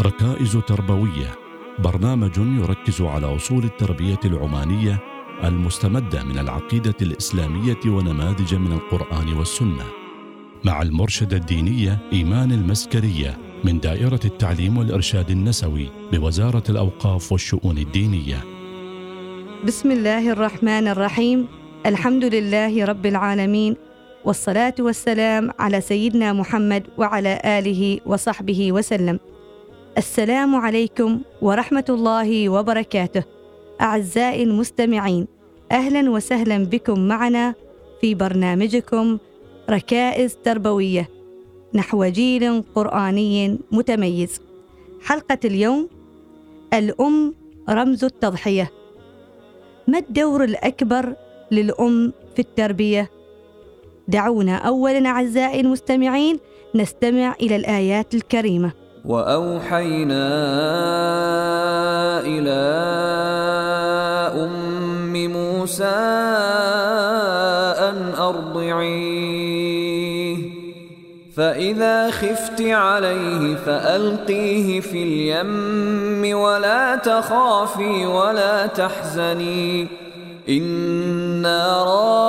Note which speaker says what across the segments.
Speaker 1: ركائز تربوية. برنامج يركز على أصول التربية العمانية المستمدة من العقيدة الإسلامية ونماذج من القرآن والسنة. مع المرشدة الدينية إيمان المسكرية من دائرة التعليم والإرشاد النسوي بوزارة الأوقاف والشؤون الدينية.
Speaker 2: بسم الله الرحمن الرحيم. الحمد لله رب العالمين. والصلاة والسلام على سيدنا محمد وعلى آله وصحبه وسلم. السلام عليكم ورحمة الله وبركاته. أعزائي المستمعين أهلا وسهلا بكم معنا في برنامجكم ركائز تربوية نحو جيل قرآني متميز. حلقة اليوم الأم رمز التضحية. ما الدور الأكبر للأم في التربية؟ دعونا اولا أعزائي المستمعين نستمع إلى الآيات الكريمة.
Speaker 3: وأوحينا إلى أم موسى أن أرضعيه. فإذا خفت عليه فألقيه في اليم ولا تخافي ولا تحزني. إنا رادوه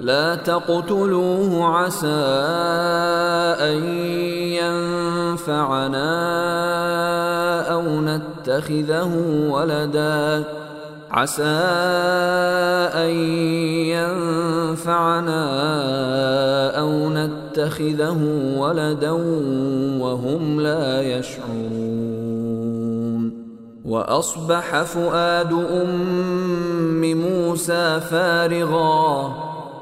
Speaker 3: لا تقتلوه عسى أن ينفعنا أو نتخذه ولدا. عسى أن ينفعنا أو نتخذه ولدا وهم لا يشعرون. وأصبح فؤاد أم موسى فارغا.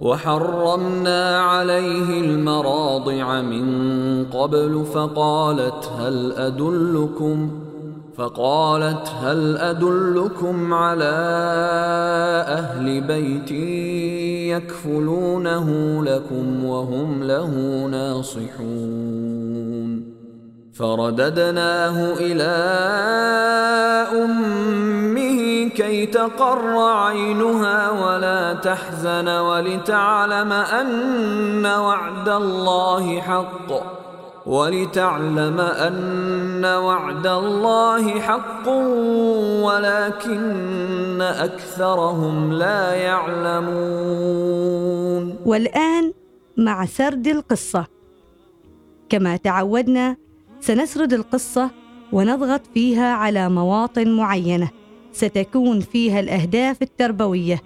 Speaker 3: وحرمنا عليه المراضع من قبل فقالت هل أدلكم فقالت هل أدلكم على أهل بيت يكفلونه لكم وهم له ناصحون فرددناه إلى أمه كي تقر عينها ولا تحزن ولتعلم أن وعد الله حق. ولتعلم أن وعد الله حق ولكن أكثرهم لا يعلمون.
Speaker 2: والآن مع سرد القصة. كما تعودنا سنسرد القصة ونضغط فيها على مواطن معينة. ستكون فيها الأهداف التربوية.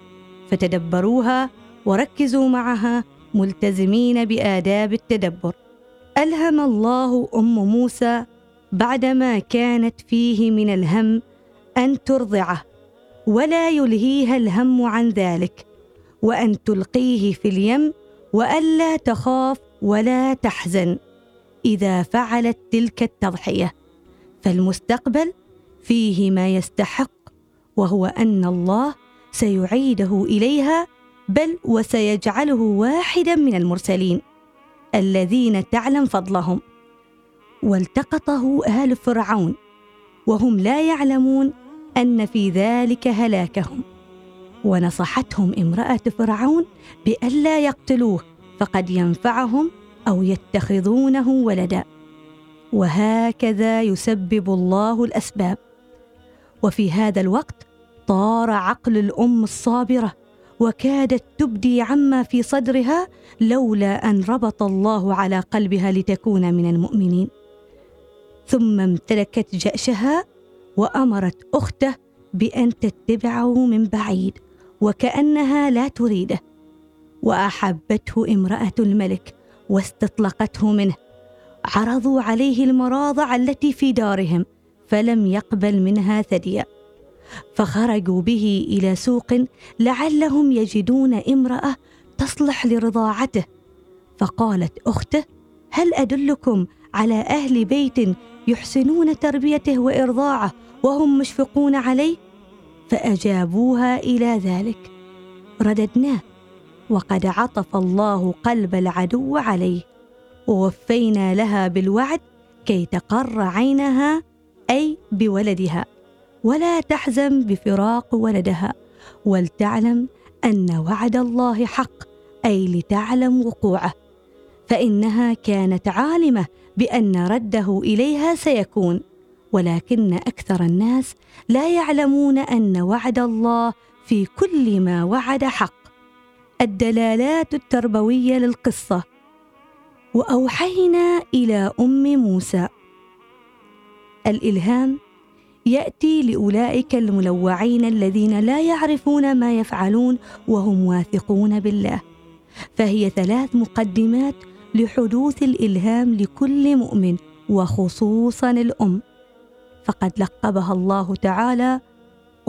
Speaker 2: فتدبروها وركزوا معها ملتزمين بآداب التدبر. ألهم الله أم موسى بعدما كانت فيه من الهم أن ترضعه ولا يلهيها الهم عن ذلك وأن تلقيه في اليم وألا تخاف ولا تحزن إذا فعلت تلك التضحية. فالمستقبل فيه ما يستحق وهو أن الله سيعيده إليها بل وسيجعله واحدا من المرسلين الذين تعلم فضلهم. والتقطه آل فرعون وهم لا يعلمون أن في ذلك هلاكهم. ونصحتهم امرأة فرعون بألا يقتلوه فقد ينفعهم أو يتخذونه ولدا. وهكذا يسبب الله الأسباب. وفي هذا الوقت طار عقل الأم الصابرة وكادت تبدي عما في صدرها لولا أن ربط الله على قلبها لتكون من المؤمنين. ثم امتلكت جأشها وأمرت أخته بأن تتبعه من بعيد وكأنها لا تريده. وأحبته امرأة الملك واستطلقته منه. عرضوا عليه المراضع التي في دارهم. فلم يقبل منها ثديا فخرجوا به إلى سوق لعلهم يجدون امرأة تصلح لرضاعته. فقالت أخته هل أدلكم على أهل بيت يحسنون تربيته وإرضاعه وهم مشفقون عليه؟ فأجابوها إلى ذلك رددناه وقد عطف الله قلب العدو عليه ووفينا لها بالوعد كي تقر عينها أي بولدها. ولا تحزن بفراق ولدها. ولتعلم أن وعد الله حق أي لتعلم وقوعه. فإنها كانت عالمة بأن رده إليها سيكون. ولكن أكثر الناس لا يعلمون أن وعد الله في كل ما وعد حق. الدلالات التربوية للقصة. وأوحينا إلى أم موسى. الإلهام يأتي لأولئك الملوعين الذين لا يعرفون ما يفعلون وهم واثقون بالله. فهي ثلاث مقدمات لحدوث الإلهام لكل مؤمن وخصوصا الأم. فقد لقبها الله تعالى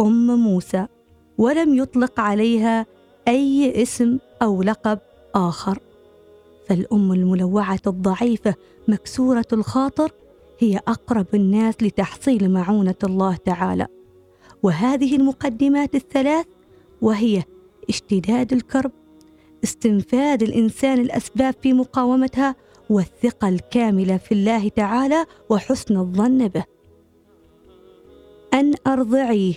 Speaker 2: أم موسى ولم يطلق عليها أي اسم أو لقب آخر. فالأم الملوعة الضعيفة مكسورة الخاطر هي أقرب الناس لتحصيل معونة الله تعالى. وهذه المقدمات الثلاث وهي اشتداد الكرب استنفاذ الإنسان الأسباب في مقاومتها والثقة الكاملة في الله تعالى وحسن الظن به. أن ارضعيه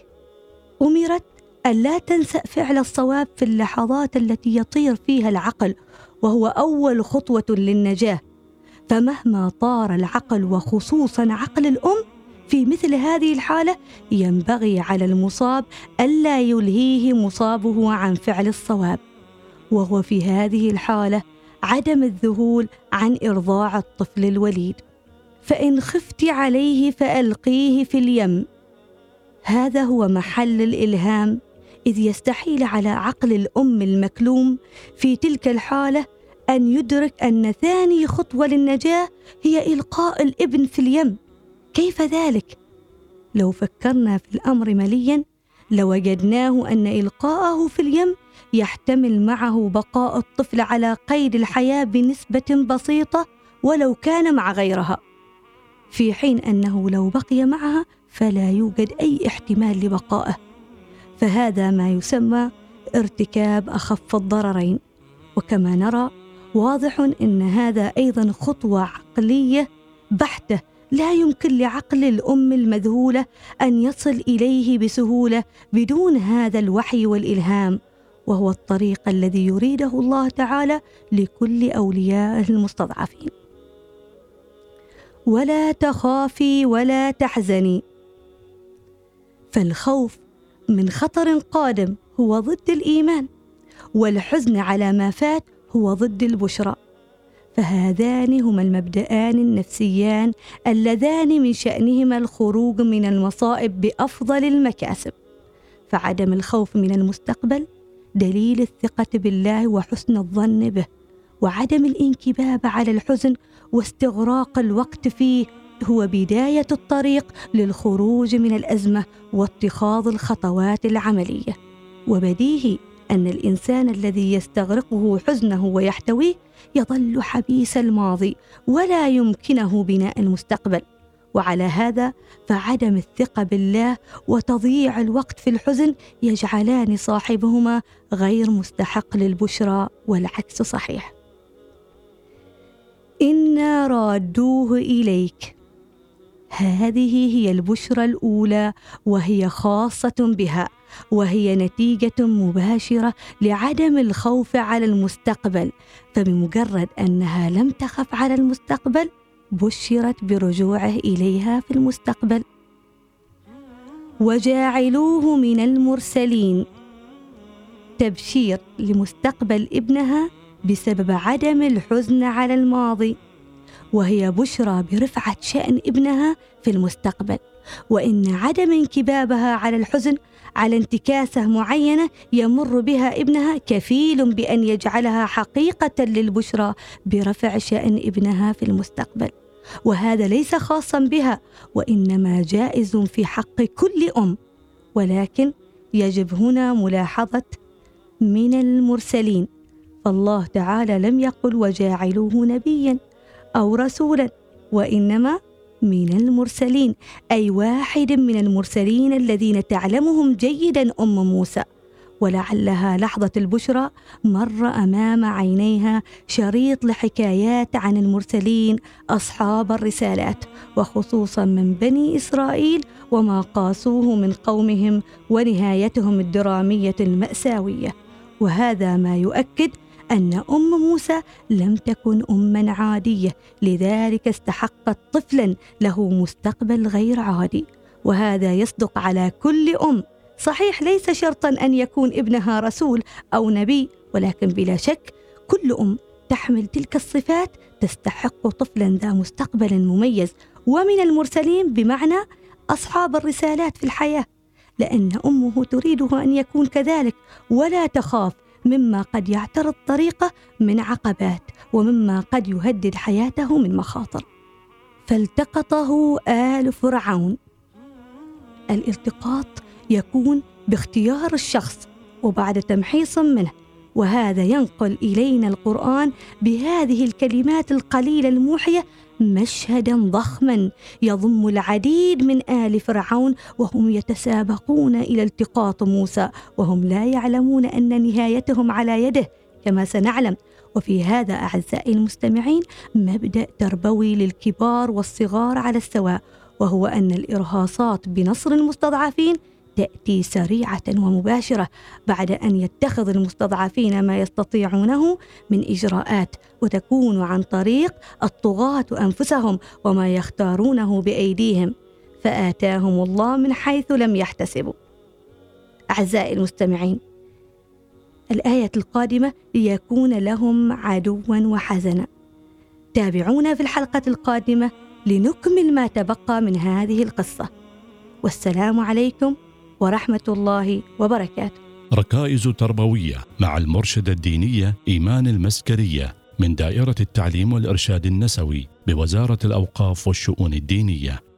Speaker 2: أمرت أن لا تنسى فعل الصواب في اللحظات التي يطير فيها العقل وهو أول خطوة للنجاة. فمهما طار العقل وخصوصا عقل الأم في مثل هذه الحالة ينبغي على المصاب ألا يلهيه مصابه عن فعل الصواب. وهو في هذه الحالة عدم الذهول عن إرضاع الطفل الوليد. فإن خفت عليه فألقيه في اليم. هذا هو محل الإلهام إذ يستحيل على عقل الأم المكلوم في تلك الحالة أن يدرك أن ثاني خطوة للنجاة هي إلقاء الإبن في اليم. كيف ذلك؟ لو فكرنا في الأمر مليا لوجدناه أن إلقاءه في اليم يحتمل معه بقاء الطفل على قيد الحياة بنسبة بسيطة ولو كان مع غيرها. في حين أنه لو بقي معها فلا يوجد أي احتمال لبقائه. فهذا ما يسمى ارتكاب أخف الضررين. وكما نرى واضح إن هذا أيضا خطوة عقلية بحتة لا يمكن لعقل الأم المذهولة أن يصل إليه بسهولة بدون هذا الوحي والإلهام وهو الطريق الذي يريده الله تعالى لكل اوليائه المستضعفين. ولا تخافي ولا تحزني. فالخوف من خطر قادم هو ضد الإيمان والحزن على ما فات هو ضد البشرى فهذان هما المبدأان النفسيان اللذان من شأنهما الخروج من المصائب بأفضل المكاسب فعدم الخوف من المستقبل دليل الثقة بالله وحسن الظن به وعدم الانكباب على الحزن واستغراق الوقت فيه هو بداية الطريق للخروج من الأزمة واتخاذ الخطوات العملية وبديهي أن الإنسان الذي يستغرقه حزنه ويحتويه يظل حبيس الماضي ولا يمكنه بناء المستقبل. وعلى هذا فعدم الثقة بالله وتضييع الوقت في الحزن يجعلان صاحبهما غير مستحق للبشرى والعكس صحيح. إنا رادوه إليك. هذه هي البشرى الأولى وهي خاصة بها وهي نتيجة مباشرة لعدم الخوف على المستقبل. فبمجرد أنها لم تخف على المستقبل بشرت برجوعه إليها في المستقبل. وجاعلوه من المرسلين. تبشير لمستقبل ابنها بسبب عدم الحزن على الماضي. وهي بشرى برفعة شأن ابنها في المستقبل. وإن عدم انكبابها على الحزن على انتكاسة معينة يمر بها ابنها كفيل بأن يجعلها حقيقة للبشرى برفع شأن ابنها في المستقبل. وهذا ليس خاصا بها وإنما جائز في حق كل أم. ولكن يجب هنا ملاحظة من المرسلين. فالله تعالى لم يقل وجاعلوه نبيا. أو رسولا وإنما من المرسلين أي واحد من المرسلين الذين تعلمهم جيدا أم موسى. ولعلها لحظة البشرى مر أمام عينيها شريط لحكايات عن المرسلين أصحاب الرسالات وخصوصا من بني إسرائيل وما قاسوه من قومهم ونهايتهم الدرامية المأساوية. وهذا ما يؤكد أن أم موسى لم تكن أما عادية لذلك استحقت طفلا له مستقبل غير عادي. وهذا يصدق على كل أم. صحيح ليس شرطا أن يكون ابنها رسول أو نبي ولكن بلا شك كل أم تحمل تلك الصفات تستحق طفلا ذا مستقبل مميز. ومن المرسلين بمعنى أصحاب الرسالات في الحياة لأن أمه تريده أن يكون كذلك ولا تخاف مما قد يعترض طريقه من عقبات ومما قد يهدد حياته من مخاطر. فالتقطه آل فرعون. الالتقاط يكون باختيار الشخص وبعد تمحيص منه. وهذا ينقل إلينا القرآن بهذه الكلمات القليلة الموحية مشهدا ضخما يضم العديد من آل فرعون وهم يتسابقون إلى التقاط موسى وهم لا يعلمون أن نهايتهم على يده كما سنعلم. وفي هذا أعزائي المستمعين مبدأ تربوي للكبار والصغار على السواء وهو أن الإرهاصات بنصر المستضعفين تأتي سريعة ومباشرة بعد أن يتخذ المستضعفين ما يستطيعونه من إجراءات وتكون عن طريق الطغاة أنفسهم وما يختارونه بأيديهم. فآتاهم الله من حيث لم يحتسبوا. أعزائي المستمعين الآية القادمة ليكون لهم عدوا وحزنا. تابعونا في الحلقة القادمة لنكمل ما تبقى من هذه القصة. والسلام عليكم ورحمة الله وبركاته.
Speaker 1: ركائز تربوية مع المرشدة الدينية إيمان المسكرية من دائرة التعليم والإرشاد النسوي بوزارة الأوقاف والشؤون الدينية.